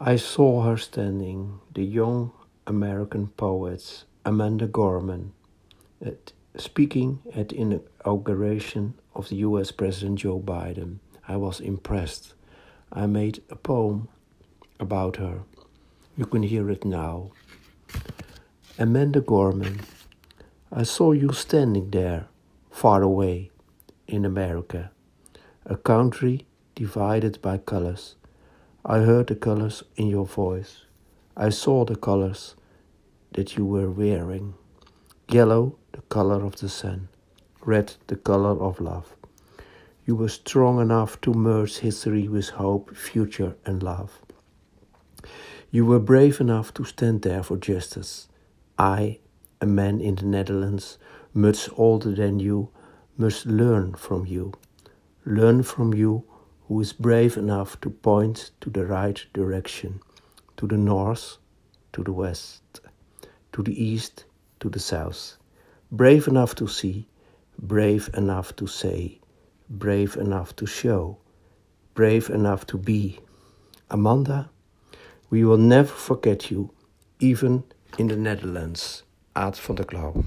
I saw her standing, the young American poet Amanda Gorman, at, speaking at the inauguration of the US President Joe Biden. I was impressed. I made a poem about her. You can hear it now. Amanda Gorman, I saw you standing there, far away, in America, a country divided by colors I heard the colors in your voice. I saw the colors that you were wearing. Yellow, the color of the sun. Red, the color of love. You were strong enough to merge history with hope, future, and love. You were brave enough to stand there for justice. I, a man in the Netherlands, much older than you, must learn from you. Learn from you who is brave enough to point to the right direction, to the north, to the west, to the east, to the south. Brave enough to see, brave enough to say, brave enough to show, brave enough to be. Amanda, we will never forget you, even in the Netherlands. Aad van der Klauw.